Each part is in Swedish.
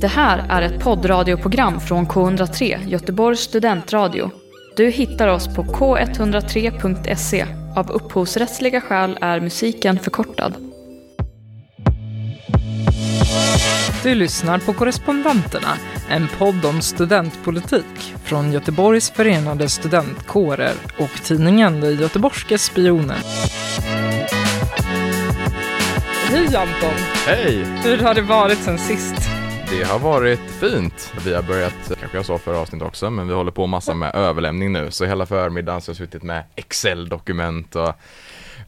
Det här är ett poddradioprogram från K103, Göteborgs studentradio. Du hittar oss på k103.se. Av upphovsrättsliga skäl är musiken förkortad. Du lyssnar på Korrespondenterna, en podd om studentpolitik från Göteborgs förenade studentkårer och tidningen De Göteborgske Spionen. Hej Anton! Hej! Hur har det varit sen sist? Det har varit fint. Vi har börjat, kanske jag sa förra avsnittet också, men vi håller på massa med överlämning nu. Så hela förmiddagen så har jag suttit med Excel-dokument och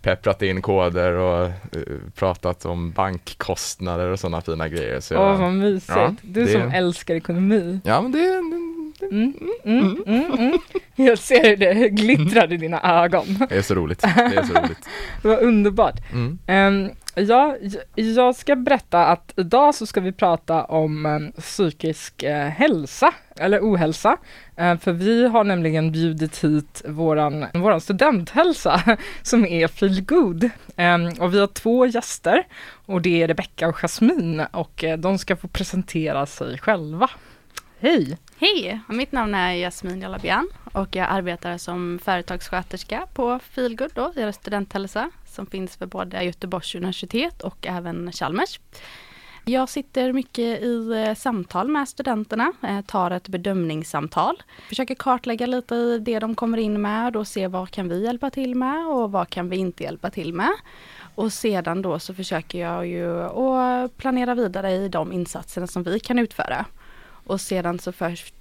pepprat in koder och uh, pratat om bankkostnader och sådana fina grejer. Åh vad mysigt, Ja, du det- som älskar ekonomi. ja men det, Mm, mm, mm, mm. Jag ser hur det glittrar i dina ögon. det är så roligt. Det är så roligt. Vad underbart. Mm. Um, ja, jag ska berätta att idag så ska vi prata om eh, psykisk eh, hälsa, eller ohälsa. Eh, för vi har nämligen bjudit hit våran, våran studenthälsa som är Feel Good. Ehm, och vi har två gäster och det är Rebecka och Jasmine och de ska få presentera sig själva. Hej! Hej! Mitt namn är Jasmin Jalabian och jag arbetar som företagssköterska på Feelgood då, deras studenthälsa som finns för både Göteborgs universitet och även Chalmers. Jag sitter mycket i eh, samtal med studenterna, eh, tar ett bedömningssamtal, försöker kartlägga lite i det de kommer in med och se vad kan vi hjälpa till med och vad kan vi inte hjälpa till med. Och sedan då så försöker jag ju att planera vidare i de insatserna som vi kan utföra. Och sedan så först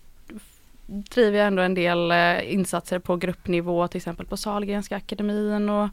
driver jag ändå en del eh, insatser på gruppnivå, till exempel på Sahlgrenska akademin och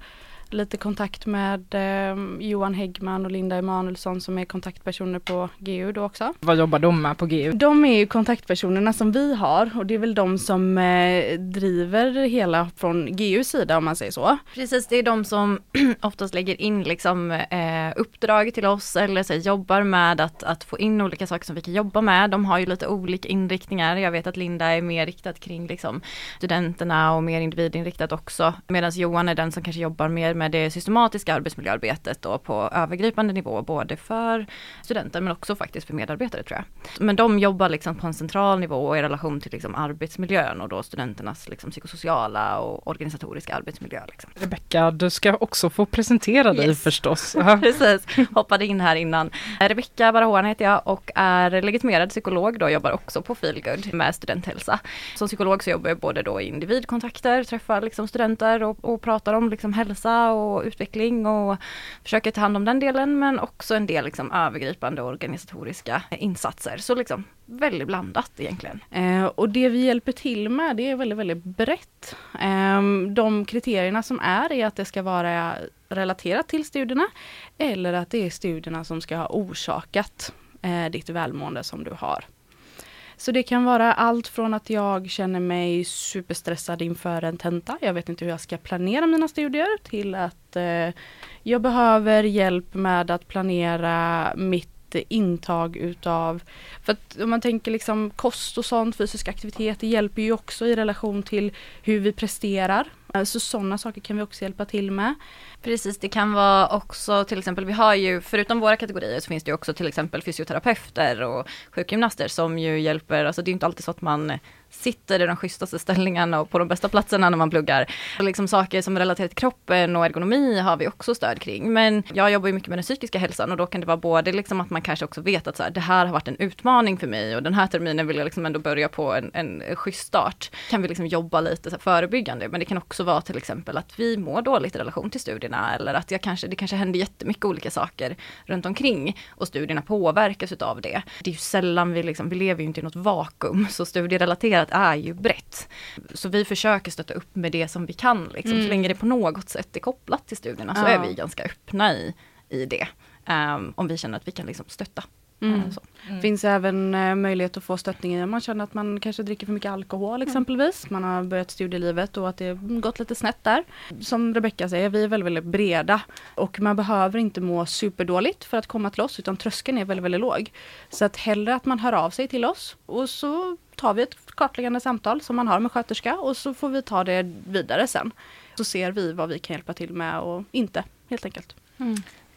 lite kontakt med eh, Johan Häggman och Linda Emanuelsson som är kontaktpersoner på GU då också. Vad jobbar de med på GU? De är ju kontaktpersonerna som vi har och det är väl de som eh, driver hela från GUs sida om man säger så. Precis, det är de som oftast lägger in liksom, eh, uppdrag till oss eller så, jobbar med att, att få in olika saker som vi kan jobba med. De har ju lite olika inriktningar. Jag vet att Linda är mer riktad kring liksom, studenterna och mer individinriktat också. Medan Johan är den som kanske jobbar mer med det systematiska arbetsmiljöarbetet då på övergripande nivå, både för studenter men också faktiskt för medarbetare tror jag. Men de jobbar liksom på en central nivå i relation till liksom, arbetsmiljön och då studenternas liksom, psykosociala och organisatoriska arbetsmiljö. Liksom. Rebecka, du ska också få presentera dig Yes. förstås. Precis, hoppade in här innan. Rebecka Barahoan heter jag och är legitimerad psykolog då, jobbar också på Feelgood med studenthälsa. Som psykolog så jobbar jag både då i individkontakter, träffar liksom studenter och, och pratar om liksom hälsa och utveckling och försöker ta hand om den delen men också en del liksom övergripande organisatoriska insatser. Så liksom väldigt blandat egentligen. Eh, och det vi hjälper till med det är väldigt, väldigt brett. Eh, de kriterierna som är är att det ska vara relaterat till studierna eller att det är studierna som ska ha orsakat eh, ditt välmående som du har. Så det kan vara allt från att jag känner mig superstressad inför en tenta, jag vet inte hur jag ska planera mina studier, till att eh, jag behöver hjälp med att planera mitt intag utav, för att om man tänker liksom kost och sånt, fysisk aktivitet, det hjälper ju också i relation till hur vi presterar. Eh, så sådana saker kan vi också hjälpa till med. Precis, det kan vara också till exempel, vi har ju förutom våra kategorier så finns det ju också till exempel fysioterapeuter och sjukgymnaster som ju hjälper, alltså det är ju inte alltid så att man sitter i de schysstaste ställningarna och på de bästa platserna när man pluggar. Och liksom saker som är till kroppen och ergonomi har vi också stöd kring. Men jag jobbar ju mycket med den psykiska hälsan och då kan det vara både liksom att man kanske också vet att så här, det här har varit en utmaning för mig och den här terminen vill jag liksom ändå börja på en, en schysst start. Kan vi liksom jobba lite så här förebyggande men det kan också vara till exempel att vi mår dåligt i relation till studierna eller att jag kanske, det kanske händer jättemycket olika saker runt omkring och studierna påverkas utav det. Det är ju sällan vi liksom, vi lever ju inte i något vakuum så studierelaterat är ju brett. Så vi försöker stötta upp med det som vi kan liksom. Mm. Så länge det på något sätt är kopplat till studierna så Ja. är vi ganska öppna i, i det. Ehm, om vi känner att vi kan liksom stötta. Mm. Eh, så. finns även eh, möjlighet att få stöttning om man känner att man kanske dricker för mycket alkohol exempelvis. Man har börjat studielivet och att det gått lite snett där. Som Rebecka säger, vi är väldigt, väldigt breda och man behöver inte må superdåligt för att komma till oss utan tröskeln är väldigt, väldigt låg. Så att hellre att man hör av sig till oss och så tar vi ett kartläggande samtal som man har med sköterska och så får vi ta det vidare sen. Så ser vi vad vi kan hjälpa till med och inte helt enkelt.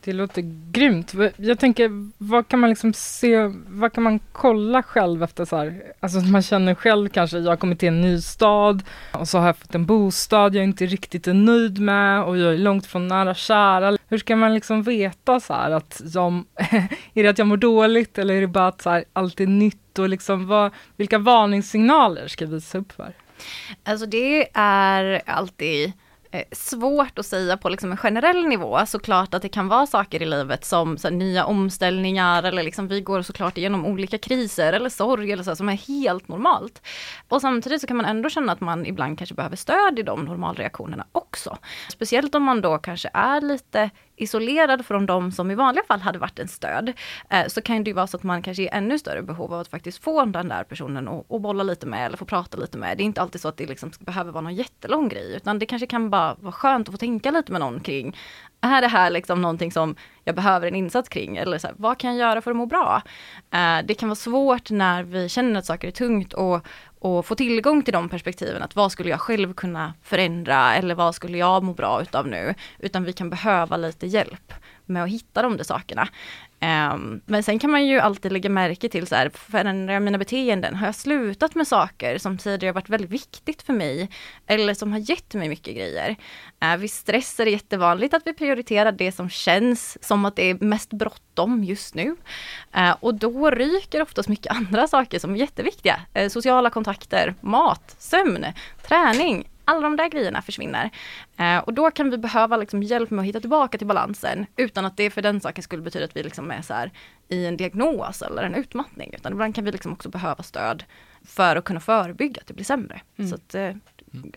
Det låter grymt. Jag tänker, vad kan man liksom se, vad kan man kolla själv efter så här, alltså man känner själv kanske, jag har kommit till en ny stad och så har jag fått en bostad jag inte riktigt är nöjd med och jag är långt från nära kära. Hur ska man liksom veta så här att jag, är det att jag mår dåligt eller är det bara att så här, allt är nytt och liksom vad, vilka varningssignaler ska jag visa upp för? Alltså det är alltid Eh, svårt att säga på liksom en generell nivå. Såklart att det kan vara saker i livet som så nya omställningar eller liksom vi går såklart igenom olika kriser eller sorg eller så som är helt normalt. Och samtidigt så kan man ändå känna att man ibland kanske behöver stöd i de normalreaktionerna också. Speciellt om man då kanske är lite isolerad från de som i vanliga fall hade varit en stöd, eh, så kan det ju vara så att man kanske är ännu större behov av att faktiskt få den där personen och, bolla lite med eller få prata lite med. Det är inte alltid så att det liksom behöver vara någon jättelång grej, utan det kanske kan bara vara skönt att få tänka lite med någon kring, är det här liksom någonting som jag behöver en insats kring? Eller så här, vad kan jag göra för att må bra? Eh, det kan vara svårt när vi känner att saker är tungt och, och få tillgång till de perspektiven, att vad skulle jag själv kunna förändra eller vad skulle jag må bra utav nu? Utan vi kan behöva lite hjälp med att hitta de där sakerna. Um, men sen kan man ju alltid lägga märke till så här, förändrar jag mina beteenden? Har jag slutat med saker som tidigare varit väldigt viktigt för mig? Eller som har gett mig mycket grejer? Uh, vid stress är det jättevanligt att vi prioriterar det som känns som att det är mest bråttom just nu. Uh, och då ryker oftast mycket andra saker som är jätteviktiga. Uh, sociala kontakter, mat, sömn, träning, alla de där grejerna försvinner. Eh, och då kan vi behöva liksom hjälp med att hitta tillbaka till balansen utan att det för den saken skulle betyda att vi liksom är så här, i en diagnos eller en utmattning. Utan ibland kan vi liksom också behöva stöd för att kunna förebygga att det blir sämre. Mm. Så att, eh,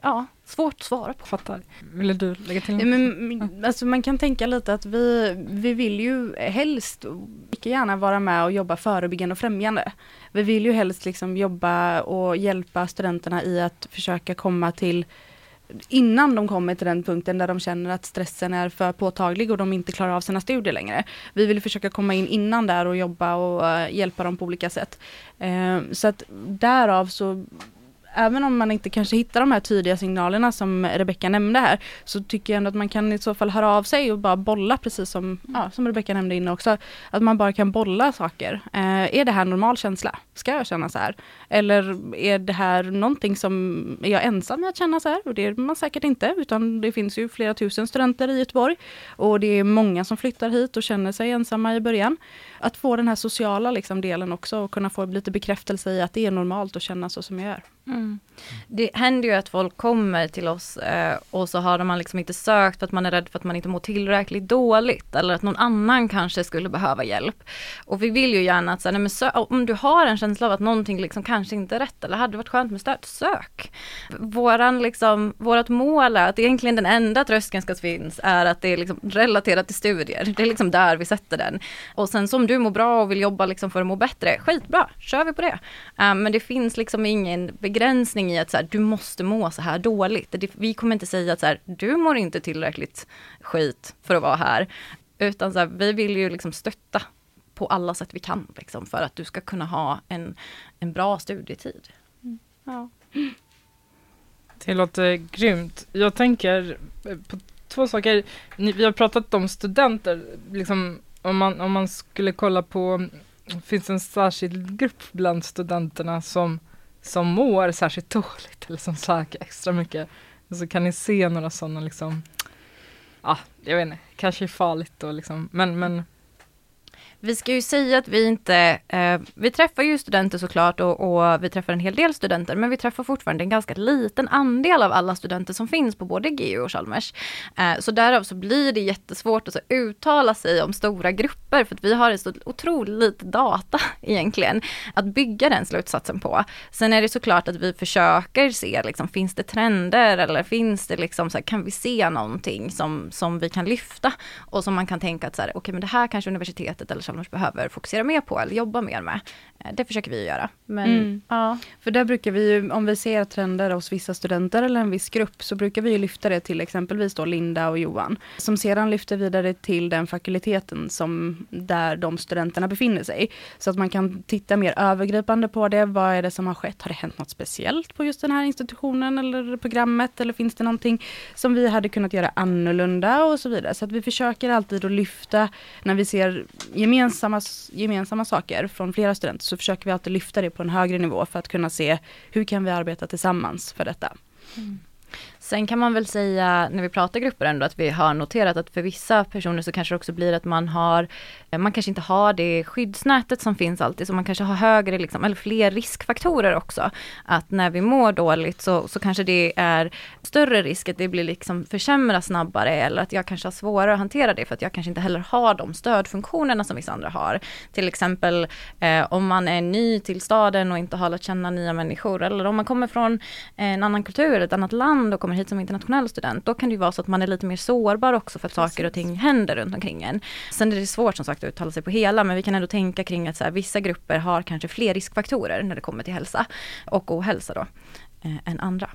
ja, svårt att svara på. Fattar. Vill du lägga till ja, men, alltså Man kan tänka lite att vi, vi vill ju helst mycket gärna vara med och jobba förebyggande och främjande. Vi vill ju helst liksom jobba och hjälpa studenterna i att försöka komma till innan de kommer till den punkten där de känner att stressen är för påtaglig och de inte klarar av sina studier längre. Vi vill försöka komma in innan där och jobba och uh, hjälpa dem på olika sätt. Uh, så att därav så även om man inte kanske hittar de här tydliga signalerna som Rebecka nämnde här, så tycker jag ändå att man kan i så fall höra av sig och bara bolla precis som, ja, som Rebecka nämnde innan också. Att man bara kan bolla saker. Eh, är det här normal känsla? Ska jag känna så här? Eller är det här någonting som, är jag ensam med att känna så här? Och det är man säkert inte, utan det finns ju flera tusen studenter i Göteborg. Och det är många som flyttar hit och känner sig ensamma i början. Att få den här sociala liksom, delen också och kunna få lite bekräftelse i att det är normalt att känna så som jag gör. Mm. Mm. Det händer ju att folk kommer till oss eh, och så har man liksom inte sökt för att man är rädd för att man inte mår tillräckligt dåligt eller att någon annan kanske skulle behöva hjälp. Och vi vill ju gärna att så här, nej, men om du har en känsla av att någonting liksom kanske inte är rätt eller hade varit skönt med stöd, sök. Våran liksom, vårat mål är att egentligen den enda tröskeln ska finnas är att det är liksom relaterat till studier. Det är liksom där vi sätter den. Och sen som du mår bra och vill jobba liksom för att må bättre, skitbra, kör vi på det. Eh, men det finns liksom ingen begränsning i att så här, du måste må så här dåligt. Det, vi kommer inte säga att så här, du mår inte tillräckligt skit för att vara här. Utan så här, vi vill ju liksom stötta på alla sätt vi kan liksom, för att du ska kunna ha en, en bra studietid. Mm. Ja. Det låter grymt. Jag tänker på två saker. Vi har pratat om studenter, liksom, om, man, om man skulle kolla på, finns en särskild grupp bland studenterna som som mår särskilt dåligt eller som söker extra mycket. Så kan ni se några sådana liksom, ja, jag vet inte, kanske är farligt då liksom, men, men vi ska ju säga att vi inte, eh, vi träffar ju studenter såklart och, och, vi träffar en hel del studenter, men vi träffar fortfarande en ganska liten andel av alla studenter som finns på både GU och Chalmers. Eh, så därav så blir det jättesvårt att så uttala sig om stora grupper, för att vi har så otroligt lite data egentligen att bygga den slutsatsen på. Sen är det såklart att vi försöker se, liksom, finns det trender eller finns det liksom, så här, kan vi se någonting som, som vi kan lyfta och som man kan tänka att så här, okej, okay, men det här kanske universitetet eller Chalmers behöver fokusera mer på eller jobba mer med. Eh, det försöker vi göra. Men, Mm. ja. För där brukar vi ju, om vi ser trender hos vissa studenter eller en viss grupp, så brukar vi ju lyfta det till exempelvis då Linda och Johan. Som sedan lyfter vidare till den fakulteten som, där de studenterna befinner sig. Så att man kan titta mer övergripande på det. Vad är det som har skett? Har det hänt något speciellt på just den här institutionen eller programmet? Eller finns det någonting som vi hade kunnat göra annorlunda och så vidare. Så att vi försöker alltid att lyfta, när vi ser gemensamma, gemensamma saker från flera studenter, så försöker vi alltid lyfta det på en högre nivå för att kunna se hur kan vi arbeta tillsammans för detta. Mm. Sen kan man väl säga när vi pratar grupper ändå att vi har noterat att för vissa personer så kanske det också blir att man har, eh, man kanske inte har det skyddsnätet som finns alltid, så man kanske har högre liksom, eller fler riskfaktorer också. Att när vi mår dåligt så, så kanske det är större risk att det blir liksom försämras snabbare eller att jag kanske har svårare att hantera det för att jag kanske inte heller har de stödfunktionerna som vissa andra har. Till exempel eh, om man är ny till staden och inte har lärt känna nya människor eller om man kommer från en annan kultur, ett annat land och kommer hit som internationell student, då kan det ju vara så att man är lite mer sårbar också för att saker och ting händer runt omkring en. Sen är det svårt som sagt att uttala sig på hela, men vi kan ändå tänka kring att så här, vissa grupper har kanske fler riskfaktorer när det kommer till hälsa och ohälsa då, eh, än andra.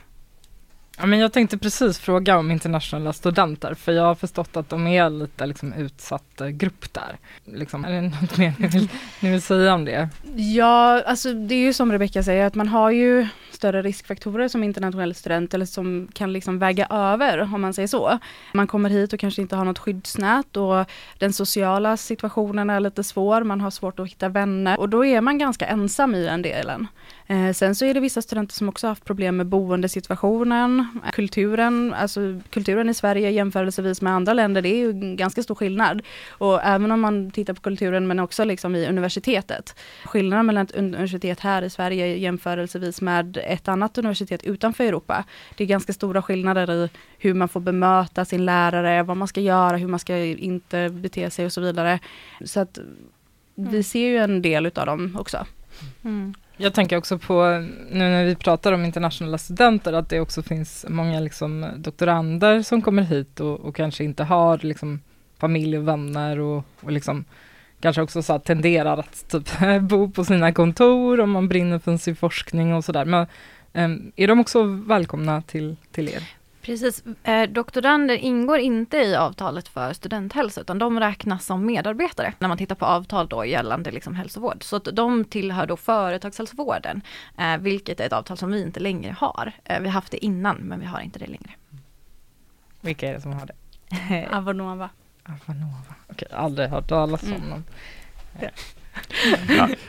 Ja, men jag tänkte precis fråga om internationella studenter, för jag har förstått att de är lite liksom, utsatt eh, grupp där. Liksom, är det något mer ni vill, ni vill säga om det? Ja, alltså det är ju som Rebecka säger att man har ju större riskfaktorer som internationell student eller som kan liksom väga över om man säger så. Man kommer hit och kanske inte har något skyddsnät och den sociala situationen är lite svår, man har svårt att hitta vänner och då är man ganska ensam i den delen. Eh, sen så är det vissa studenter som också haft problem med boendesituationen, kulturen, alltså kulturen i Sverige jämförelsevis med andra länder, det är ju ganska stor skillnad. Och även om man tittar på kulturen men också liksom i universitetet. Skillnaden mellan ett universitet här i Sverige jämförelsevis med ett annat universitet utanför Europa. Det är ganska stora skillnader i hur man får bemöta sin lärare, vad man ska göra, hur man ska inte bete sig och så vidare. Så att vi ser ju en del utav dem också. Mm. Jag tänker också på, nu när vi pratar om internationella studenter, att det också finns många liksom, doktorander som kommer hit och, och kanske inte har liksom, familj och vänner och, och liksom, kanske också så tenderar att typ, bo på sina kontor om man brinner för sin forskning och sådär. Men äm, är de också välkomna till, till er? Precis, eh, doktorander ingår inte i avtalet för studenthälsa utan de räknas som medarbetare när man tittar på avtal då gällande liksom hälsovård. Så att de tillhör då företagshälsovården, eh, vilket är ett avtal som vi inte längre har. Eh, vi har haft det innan men vi har inte det längre. Vilka är det som har det? Avanova. Avanova. Okej, aldrig hört talas om Mm. någon. Ja,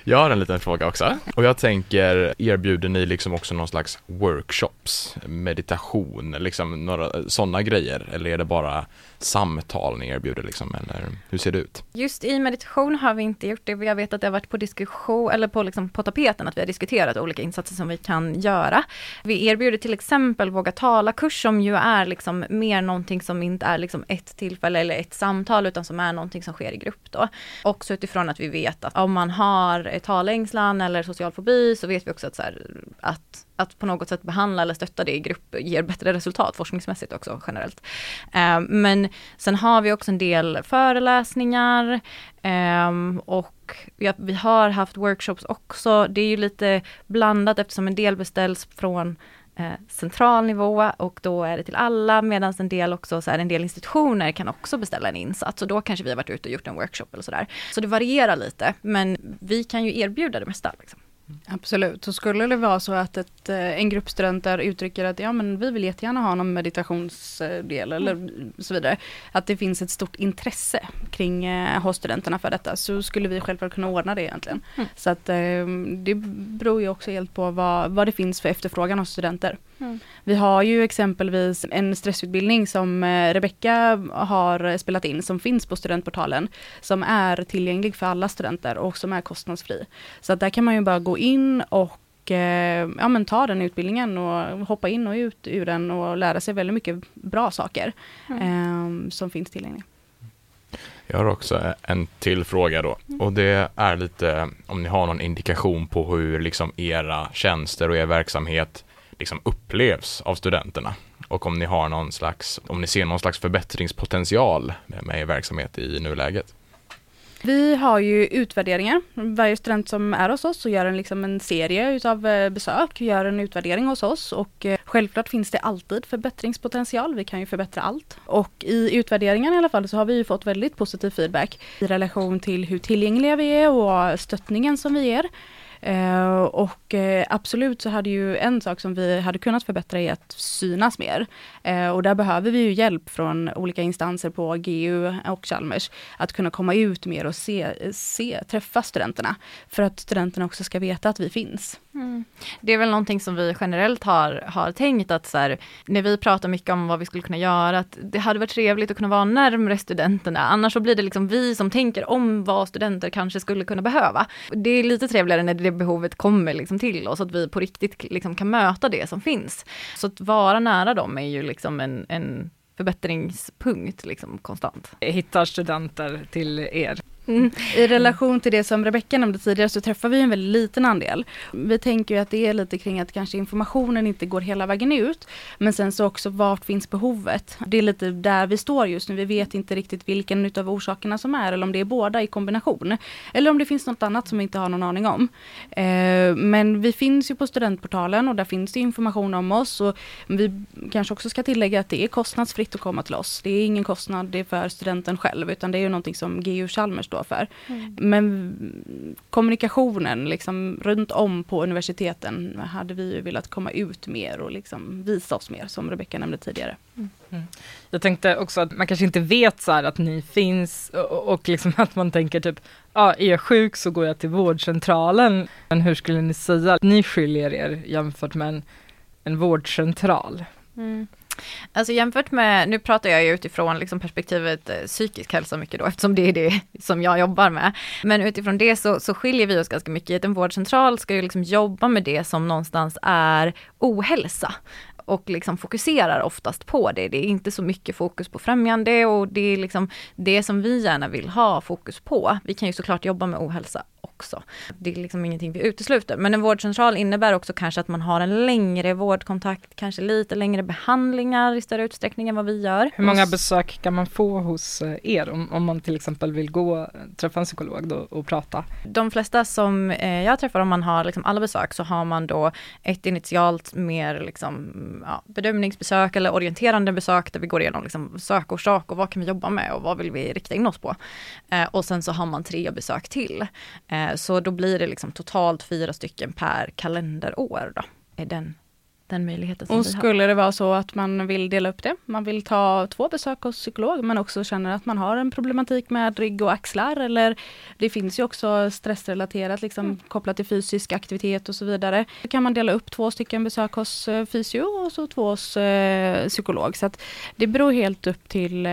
jag har en liten fråga också. Och jag tänker, erbjuder ni liksom också någon slags workshops, meditation, liksom några sådana grejer? Eller är det bara samtal ni erbjuder liksom, eller hur ser det ut? Just i meditation har vi inte gjort det. Jag vet att det har varit på diskussion, eller på, liksom, på tapeten, att vi har diskuterat olika insatser som vi kan göra. Vi erbjuder till exempel Våga tala-kurs som ju är liksom mer någonting som inte är liksom ett tillfälle eller ett samtal utan som är någonting som sker i grupp då. Också utifrån att vi vet att om man har talängslan eller social fobi så vet vi också att, så här, att att på något sätt behandla eller stötta det i grupp ger bättre resultat forskningsmässigt också generellt. Eh, men sen har vi också en del föreläsningar eh, och vi, vi har haft workshops också. Det är ju lite blandat eftersom en del beställs från eh, central nivå och då är det till alla medan en del också, så här, en del institutioner kan också beställa en insats och då kanske vi har varit ute och gjort en workshop eller sådär. Så det varierar lite men vi kan ju erbjuda det mesta. Liksom. Absolut, så skulle det vara så att ett, eh, en grupp studenter uttrycker att ja men vi vill jättegärna ha någon meditationsdel eller så vidare. Att det finns ett stort intresse kring eh, hos studenterna för detta så skulle vi självklart kunna ordna det egentligen. Mm. Så att eh, det beror ju också helt på vad, vad det finns för efterfrågan hos studenter. Mm. Vi har ju exempelvis en stressutbildning som eh, Rebecka har spelat in som finns på studentportalen som är tillgänglig för alla studenter och som är kostnadsfri. Så att där kan man ju bara gå in och eh, ja, men ta den utbildningen och hoppa in och ut ur den och lära sig väldigt mycket bra saker eh, som finns tillgängliga. Jag har också en till fråga då och det är lite om ni har någon indikation på hur liksom era tjänster och er verksamhet liksom upplevs av studenterna och om ni har någon slags, om ni ser någon slags förbättringspotential med, er verksamhet i nuläget. Vi har ju utvärderingar. Varje student som är hos oss så gör en, liksom en serie utav eh, besök, gör en utvärdering hos oss och eh, självklart finns det alltid förbättringspotential. Vi kan ju förbättra allt. Och i utvärderingen i alla fall så har vi ju fått väldigt positiv feedback i relation till hur tillgängliga vi är och stöttningen som vi ger. Eh, och eh, absolut så hade ju en sak som vi hade kunnat förbättra är att synas mer. Eh, och där behöver vi ju hjälp från olika instanser på GU och Chalmers att kunna komma ut mer och se, se träffa studenterna. För att studenterna också ska veta att vi finns. Mm. Det är väl någonting som vi generellt har, har tänkt att så här, när vi pratar mycket om vad vi skulle kunna göra, att det hade varit trevligt att kunna vara närmre studenterna. Annars så blir det liksom vi som tänker om vad studenter kanske skulle kunna behöva. Det är lite trevligare när det behovet kommer liksom till oss, att vi på riktigt liksom kan möta det som finns. Så att vara nära dem är ju liksom Liksom en, en förbättringspunkt liksom konstant. Hittar studenter till er? Mm. I relation till det som Rebecka nämnde tidigare så träffar vi en väldigt liten andel. Vi tänker ju att det är lite kring att kanske informationen inte går hela vägen ut. Men sen så också vart finns behovet? Det är lite där vi står just nu. Vi vet inte riktigt vilken utav orsakerna som är eller om det är båda i kombination. Eller om det finns något annat som vi inte har någon aning om. Eh, men vi finns ju på studentportalen och där finns det information om oss. Och vi kanske också ska tillägga att det är kostnadsfritt att komma till oss. Det är ingen kostnad det är för studenten själv utan det är ju någonting som GU Chalmers då för. Mm. Men kommunikationen liksom runt om på universiteten hade vi ju velat komma ut mer och liksom visa oss mer som Rebecka nämnde tidigare. Mm. Mm. Jag tänkte också att man kanske inte vet så att ni finns och, och liksom att man tänker typ, ja är jag sjuk så går jag till vårdcentralen. Men hur skulle ni säga att ni skiljer er jämfört med en, en vårdcentral? Mm. Alltså jämfört med, nu pratar jag ju utifrån liksom perspektivet eh, psykisk hälsa mycket då, eftersom det är det som jag jobbar med. Men utifrån det så, så skiljer vi oss ganska mycket. En vårdcentral ska ju liksom jobba med det som någonstans är ohälsa och liksom fokuserar oftast på det. Det är inte så mycket fokus på främjande och det är liksom det som vi gärna vill ha fokus på. Vi kan ju såklart jobba med ohälsa också. Det är liksom ingenting vi utesluter. Men en vårdcentral innebär också kanske att man har en längre vårdkontakt, kanske lite längre behandlingar i större utsträckning än vad vi gör. Hur många besök kan man få hos eh, er om, om man till exempel vill gå, träffa en psykolog då och prata? De flesta som eh, jag träffar, om man har liksom alla besök, så har man då ett initialt mer liksom, ja, bedömningsbesök eller orienterande besök där vi går igenom liksom sökorsak och vad kan vi jobba med och vad vill vi rikta in oss på. Eh, och sen så har man tre besök till. Eh, så då blir det liksom totalt fyra stycken per kalenderår då, är den den möjligheten som Och vi skulle har. det vara så att man vill dela upp det, man vill ta två besök hos psykolog men också känner att man har en problematik med rygg och axlar eller det finns ju också stressrelaterat liksom mm. kopplat till fysisk aktivitet och så vidare. Då kan man dela upp två stycken besök hos eh, fysio och så två hos eh, psykolog. Så att det beror helt upp till eh,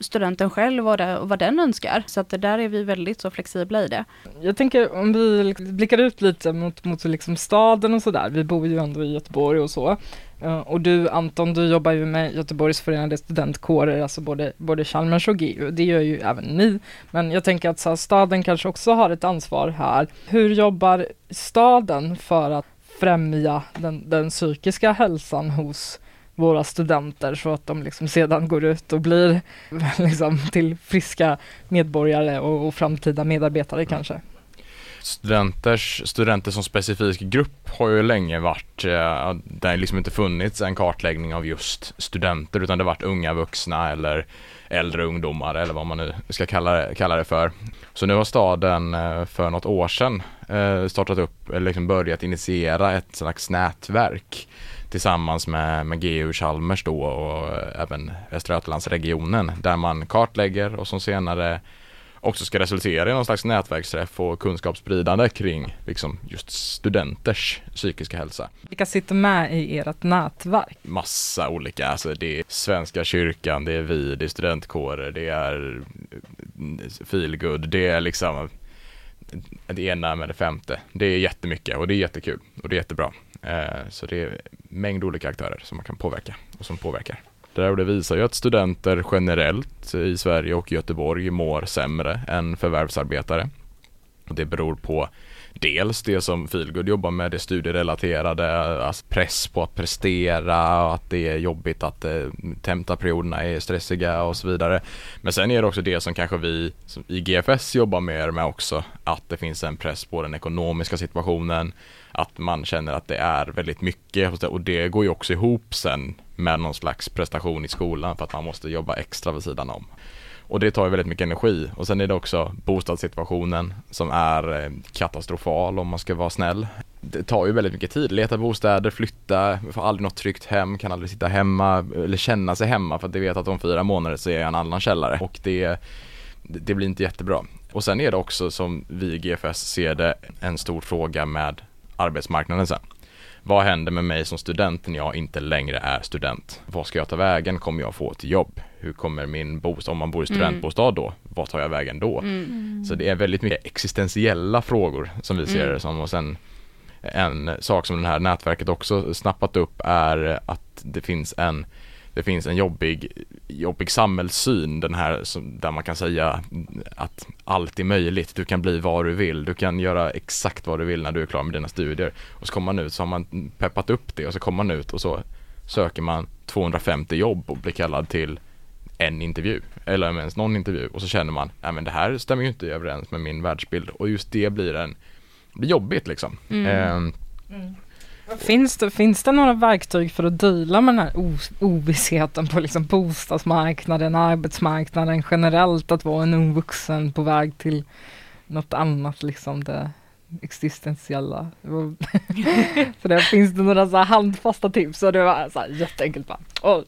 studenten själv och, det, vad den önskar. Så att där är vi väldigt så flexibla i det. Jag tänker om vi blickar ut lite mot, mot liksom staden och sådär. Vi bor ju ändå i Göteborg och och så. Och du Anton, du jobbar ju med Göteborgs förenade studentkårer, alltså både, både Chalmers och GU, det gör ju även ni. Men jag tänker att så här, staden kanske också har ett ansvar här. Hur jobbar staden för att främja den, den psykiska hälsan hos våra studenter så att de liksom sedan går ut och blir liksom till friska medborgare och, och framtida medarbetare kanske? Studenters, studenter som specifik grupp har ju länge varit, eh, det har liksom inte funnits en kartläggning av just studenter utan det har varit unga vuxna eller äldre ungdomar eller vad man nu ska kalla det, kalla det för. Så nu har staden eh, för något år sedan eh, startat upp, eller liksom börjat initiera ett slags nätverk tillsammans med, med GU Chalmers då och även Västra Götalandsregionen där man kartlägger och som senare också ska resultera i någon slags nätverksträff och kunskapsspridande kring liksom just studenters psykiska hälsa. Vilka sitter med i ert nätverk? Massa olika, alltså det är Svenska kyrkan, det är vi, det är studentkårer, det är feelgood, det är liksom det ena med det femte. Det är jättemycket och det är jättekul och det är jättebra. Eh, så det är mängd olika aktörer som man kan påverka och som påverkar. Där det visar ju att studenter generellt i Sverige och Göteborg mår sämre än förvärvsarbetare. Och det beror på dels det som Feelgood jobbar med, det studierelaterade, alltså press på att prestera och att det är jobbigt att eh, tentaperioderna är stressiga och så vidare. Men sen är det också det som kanske vi i GFS jobbar mer med också, att det finns en press på den ekonomiska situationen, att man känner att det är väldigt mycket och det går ju också ihop sen med någon slags prestation i skolan för att man måste jobba extra vid sidan om. Och det tar ju väldigt mycket energi och sen är det också bostadssituationen som är eh, katastrofal om man ska vara snäll. Det tar ju väldigt mycket tid, leta bostäder, flytta, får aldrig något tryggt hem, kan aldrig sitta hemma eller känna sig hemma för att det vet att om fyra månader så är jag en annan källare och det, det blir inte jättebra. Och sen är det också som vi i GFS ser det en stor fråga med arbetsmarknaden sen. Vad händer med mig som student när jag inte längre är student? Vad ska jag ta vägen? Kommer jag få ett jobb? Hur kommer min bostad, om man bor i mm. studentbostad då, vad tar jag vägen då? Mm. Så det är väldigt mycket existentiella frågor som vi ser mm. det som och sen en sak som det här nätverket också snappat upp är att det finns en det finns en jobbig, jobbig samhällssyn, den här som, där man kan säga att allt är möjligt, du kan bli vad du vill, du kan göra exakt vad du vill när du är klar med dina studier. Och så kommer man ut så har man peppat upp det och så kommer man ut och så söker man 250 jobb och blir kallad till en intervju eller ens någon intervju och så känner man, nej men det här stämmer ju inte överens med min världsbild och just det blir en, det blir jobbigt liksom. Mm. Eh, mm. Finns det, finns det några verktyg för att deala med den här ovissheten på liksom bostadsmarknaden, arbetsmarknaden generellt, att vara en ung vuxen på väg till något annat, liksom det existentiella. så det finns det några så handfasta tips? Och det var så här jätteenkelt bara, oh,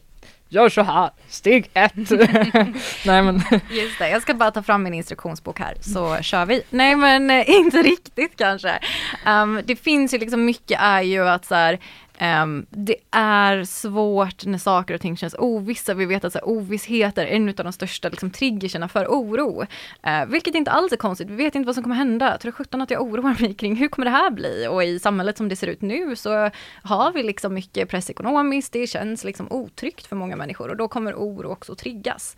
gör så här, steg ett. Nej men. Just det, jag ska bara ta fram min instruktionsbok här så kör vi. Nej men eh, inte riktigt kanske. Um, det finns ju liksom mycket är ju att så här, Um, det är svårt när saker och ting känns ovissa. Vi vet att så här, ovisshet är en av de största liksom, triggerserna för oro. Uh, vilket inte alls är konstigt. Vi vet inte vad som kommer hända. Tror sjutton att jag oroar mig kring hur kommer det här bli? Och i samhället som det ser ut nu så har vi liksom mycket press ekonomiskt. Det känns liksom otryggt för många människor och då kommer oro också triggas.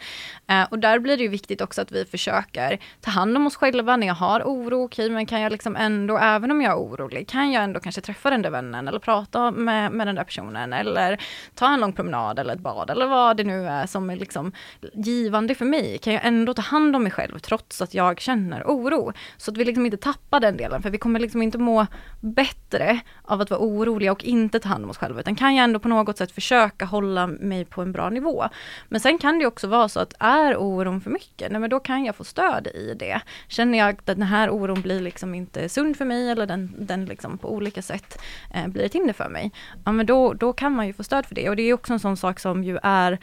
Uh, och där blir det ju viktigt också att vi försöker ta hand om oss själva när jag har oro. Okej, men kan jag liksom ändå, även om jag är orolig, kan jag ändå kanske träffa den där vännen eller prata med, med den där personen eller ta en lång promenad eller ett bad eller vad det nu är som är liksom givande för mig. Kan jag ändå ta hand om mig själv trots att jag känner oro? Så att vi liksom inte tappar den delen för vi kommer liksom inte må bättre av att vara oroliga och inte ta hand om oss själva utan kan jag ändå på något sätt försöka hålla mig på en bra nivå. Men sen kan det också vara så att är oron för mycket, nej men då kan jag få stöd i det. Känner jag att den här oron blir liksom inte sund för mig eller den, den liksom på olika sätt eh, blir ett hinder för mig, ja men då, då kan man ju få stöd för det. Och det är också en sån sak som ju är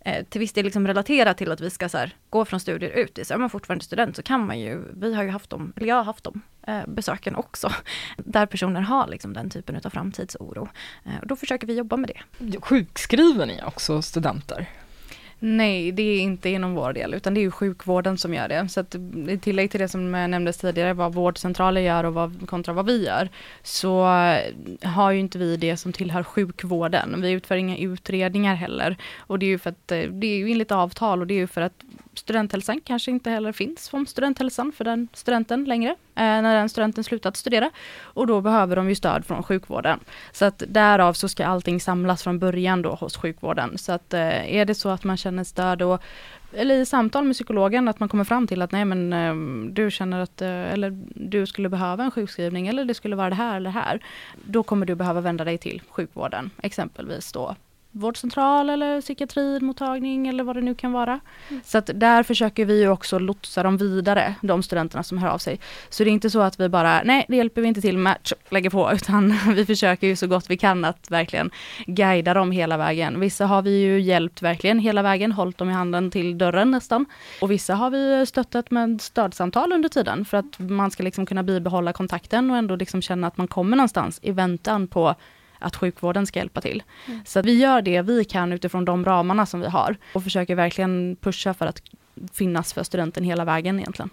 eh, till viss del liksom relaterat till att vi ska så här, gå från studier ut. Så är man fortfarande student så kan man ju, vi har ju haft dem, eller jag har haft dem, eh, besöken också. Där personer har liksom den typen av framtidsoro. Eh, och då försöker vi jobba med det. Sjukskriver ni också studenter? Nej, det är inte inom vår del utan det är ju sjukvården som gör det. Så att i tillägg till det som nämndes tidigare vad vårdcentraler gör och vad, kontra vad vi gör så eh, har ju inte vi det som tillhör sjukvården. Vi utför inga utredningar heller och det är ju för att eh, det är ju enligt avtal och det är ju för att studenthälsan kanske inte heller finns som studenthälsan för den studenten längre, eh, när den studenten slutat studera. Och då behöver de ju stöd från sjukvården. Så att därav så ska allting samlas från början då hos sjukvården. Så att eh, är det så att man känner stöd och eller i samtal med psykologen att man kommer fram till att nej men eh, du känner att, eh, eller du skulle behöva en sjukskrivning eller det skulle vara det här eller det här. Då kommer du behöva vända dig till sjukvården, exempelvis då vårdcentral eller psykiatrimottagning eller vad det nu kan vara. Mm. Så att där försöker vi också lotsa dem vidare, de studenterna som hör av sig. Så det är inte så att vi bara, nej det hjälper vi inte till med, lägger på, utan vi försöker ju så gott vi kan att verkligen guida dem hela vägen. Vissa har vi ju hjälpt verkligen hela vägen, hållit dem i handen till dörren nästan. Och vissa har vi stöttat med stödsamtal under tiden för att man ska liksom kunna bibehålla kontakten och ändå liksom känna att man kommer någonstans i väntan på att sjukvården ska hjälpa till. Mm. Så vi gör det vi kan utifrån de ramarna som vi har och försöker verkligen pusha för att finnas för studenten hela vägen egentligen.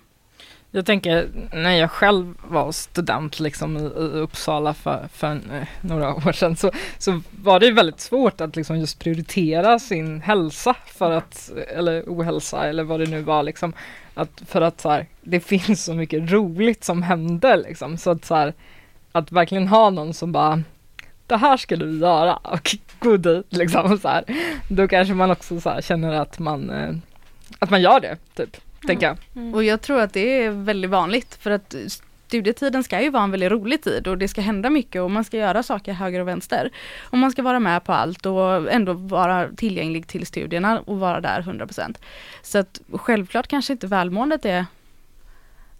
Jag tänker när jag själv var student liksom i, i Uppsala för, för eh, några år sedan så, så var det väldigt svårt att liksom just prioritera sin hälsa för att, eller ohälsa eller vad det nu var liksom. Att, för att så här, det finns så mycket roligt som händer liksom. Så att så här, att verkligen ha någon som bara det här ska du göra och gå dit liksom så här. Då kanske man också så känner att man, eh, att man gör det typ tänker jag. Mm. Och jag tror att det är väldigt vanligt för att studietiden ska ju vara en väldigt rolig tid och det ska hända mycket och man ska göra saker höger och vänster. Och man ska vara med på allt och ändå vara tillgänglig till studierna och vara där 100%. Så att självklart kanske inte välmåendet är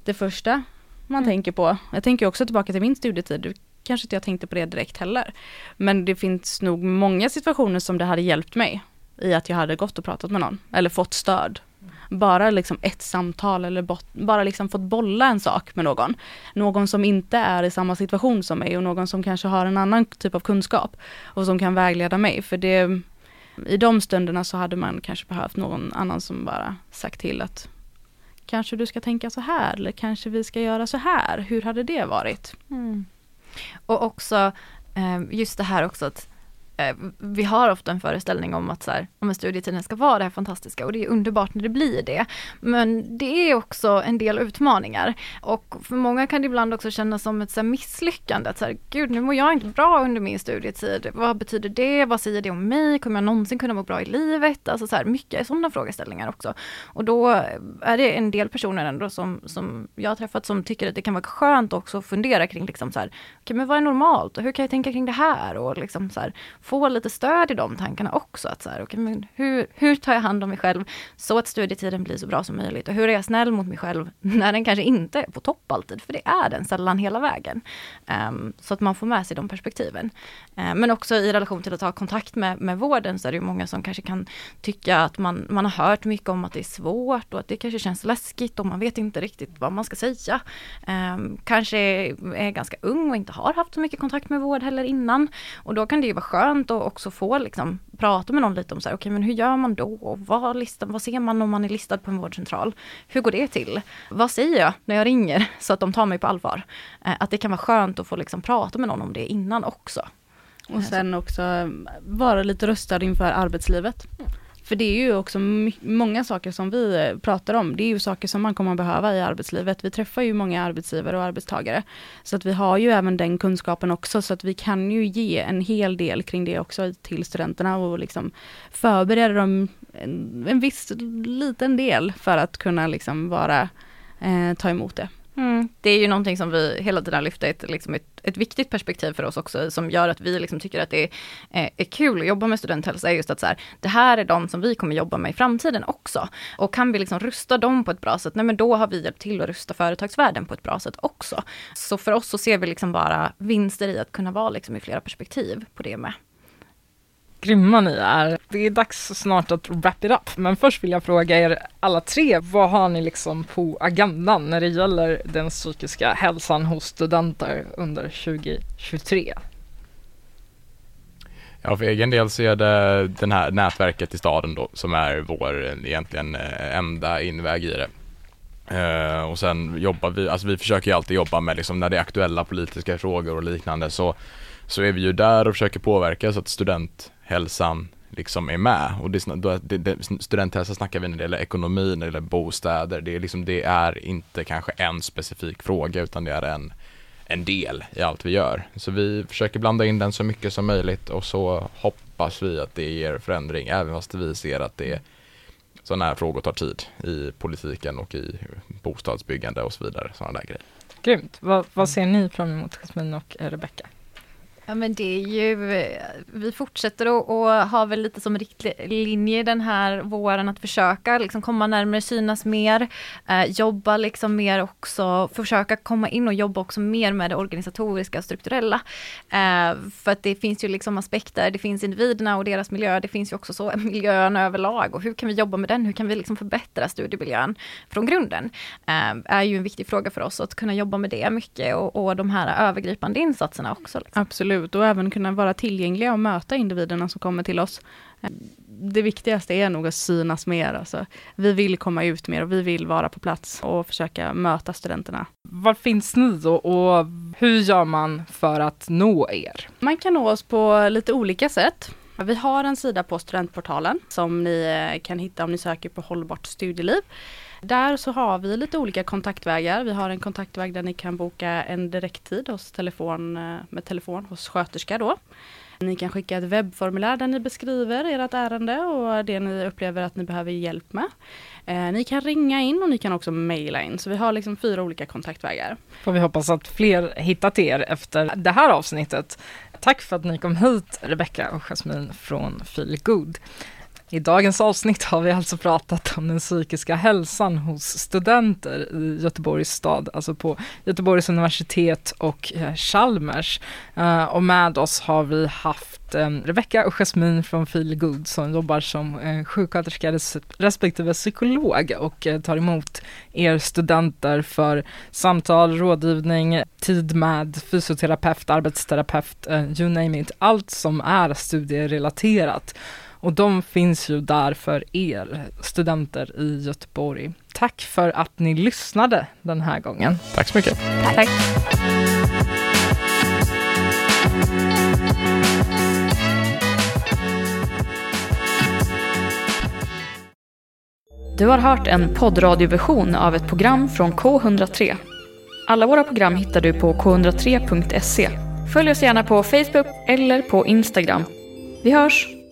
det första man mm. tänker på. Jag tänker också tillbaka till min studietid. Kanske inte jag tänkte på det direkt heller. Men det finns nog många situationer som det hade hjälpt mig i att jag hade gått och pratat med någon eller fått stöd bara liksom ett samtal eller bot, bara liksom fått bolla en sak med någon. Någon som inte är i samma situation som mig och någon som kanske har en annan typ av kunskap och som kan vägleda mig. För det, i de stunderna så hade man kanske behövt någon annan som bara sagt till att kanske du ska tänka så här eller kanske vi ska göra så här. Hur hade det varit? Mm. Och också eh, just det här också att Eh, vi har ofta en föreställning om att så här, om studietiden ska vara det här fantastiska och det är underbart när det blir det. Men det är också en del utmaningar och för många kan det ibland också kännas som ett så misslyckande. Att så här, Gud, nu mår jag inte bra under min studietid. Vad betyder det? Vad säger det om mig? Kommer jag någonsin kunna må bra i livet? Alltså så här, mycket sådana frågeställningar också. Och då är det en del personer ändå som, som jag har träffat som tycker att det kan vara skönt också att fundera kring liksom så här, okay, men vad är normalt och hur kan jag tänka kring det här? Och liksom så här, få lite stöd i de tankarna också. Att så här, okay, men hur, hur tar jag hand om mig själv så att studietiden blir så bra som möjligt? Och hur är jag snäll mot mig själv när den kanske inte är på topp alltid? För det är den sällan hela vägen. Um, så att man får med sig de perspektiven. Um, men också i relation till att ha kontakt med, med vården så är det många som kanske kan tycka att man, man har hört mycket om att det är svårt och att det kanske känns läskigt och man vet inte riktigt vad man ska säga. Um, kanske är ganska ung och inte har haft så mycket kontakt med vård heller innan. Och då kan det ju vara skönt skönt att också få liksom, prata med någon lite om så här, okay, men hur gör man då? Och vad, listan, vad ser man om man är listad på en vårdcentral? Hur går det till? Vad säger jag när jag ringer så att de tar mig på allvar? Eh, att det kan vara skönt att få liksom prata med någon om det innan också. Och sen också vara lite rustad inför arbetslivet. Mm. För det är ju också många saker som vi eh, pratar om, det är ju saker som man kommer att behöva i arbetslivet. Vi träffar ju många arbetsgivare och arbetstagare. Så att vi har ju även den kunskapen också, så att vi kan ju ge en hel del kring det också till studenterna och liksom förbereda dem en, en viss liten del för att kunna liksom vara, eh, ta emot det. Mm. Det är ju någonting som vi hela tiden lyfter, ett, liksom ett, ett viktigt perspektiv för oss också, som gör att vi liksom tycker att det är, är kul att jobba med studenthälsa, är just att så här, det här är de som vi kommer jobba med i framtiden också. Och kan vi liksom rusta dem på ett bra sätt, nej men då har vi hjälpt till att rusta företagsvärlden på ett bra sätt också. Så för oss så ser vi liksom bara vinster i att kunna vara liksom i flera perspektiv på det med grymma ni är. Det är dags snart att wrap it up, men först vill jag fråga er alla tre, vad har ni liksom på agendan när det gäller den psykiska hälsan hos studenter under 2023? Ja, för egen del så är det det här nätverket i staden då som är vår egentligen eh, enda inväg i det. Uh, och sen jobbar vi, alltså vi försöker ju alltid jobba med liksom när det är aktuella politiska frågor och liknande så, så är vi ju där och försöker påverka så att student hälsan liksom är med och det, då, det, det, studenthälsa snackar vi när det gäller ekonomi, när det gäller bostäder, det är liksom, det är inte kanske en specifik fråga utan det är en, en del i allt vi gör. Så vi försöker blanda in den så mycket som möjligt och så hoppas vi att det ger förändring även fast vi ser att det sådana här frågor tar tid i politiken och i bostadsbyggande och så vidare, sådana där grejer. Grymt. Vad, vad ser ni fram emot, Jasmine och Rebecka? Ja men det är ju, vi fortsätter att och ha väl lite som riktlinje den här våren att försöka liksom komma närmare, synas mer, eh, jobba liksom mer också, försöka komma in och jobba också mer med det organisatoriska och strukturella. Eh, för att det finns ju liksom aspekter, det finns individerna och deras miljö, det finns ju också så miljön överlag och hur kan vi jobba med den, hur kan vi liksom förbättra studiemiljön från grunden? Eh, är ju en viktig fråga för oss att kunna jobba med det mycket och, och de här övergripande insatserna också. Liksom. Absolut absolut, och även kunna vara tillgängliga och möta individerna som kommer till oss. det viktigaste är nog att synas mer. Alltså. Vi vill komma ut mer och vi vill vara på plats och försöka möta studenterna. Var finns ni då och hur gör man för att nå er? Man kan nå oss på lite olika sätt. Vi har en sida på studentportalen som ni eh, kan hitta om ni söker på hållbart studieliv. Där så har vi lite olika kontaktvägar. Vi har en kontaktväg där ni kan boka en direkttid hos telefon, eh, med telefon hos sköterska då. Ni kan skicka ett webbformulär där ni beskriver ert ärende och det ni upplever att ni behöver hjälp med. Eh, ni kan ringa in och ni kan också mejla in. Så vi har liksom fyra olika kontaktvägar. Får vi hoppas att fler hittat er efter det här avsnittet. Tack för att ni kom hit, Rebecka och Jasmine från Feel Good. I dagens avsnitt har vi alltså pratat om den psykiska hälsan hos studenter i Göteborgs stad, alltså på Göteborgs universitet och eh, Chalmers. Eh, och med oss har vi haft ehm, Rebecca Rebecka och Jasmine från Feel Good som jobbar som eh, sjuksköterska respektive psykolog och tar emot er studenter för samtal, rådgivning, tid med fysioterapeut, arbetsterapeut, you name it, allt som är studierelaterat. Och de finns ju där för er studenter i Göteborg. Tack för att ni lyssnade den här gången. Tack så mycket. Tack. Du har hört en poddradioversion av ett program från K103. Alla våra program hittar du på k103.se. Följ oss gärna på Facebook eller på Instagram. Vi hörs!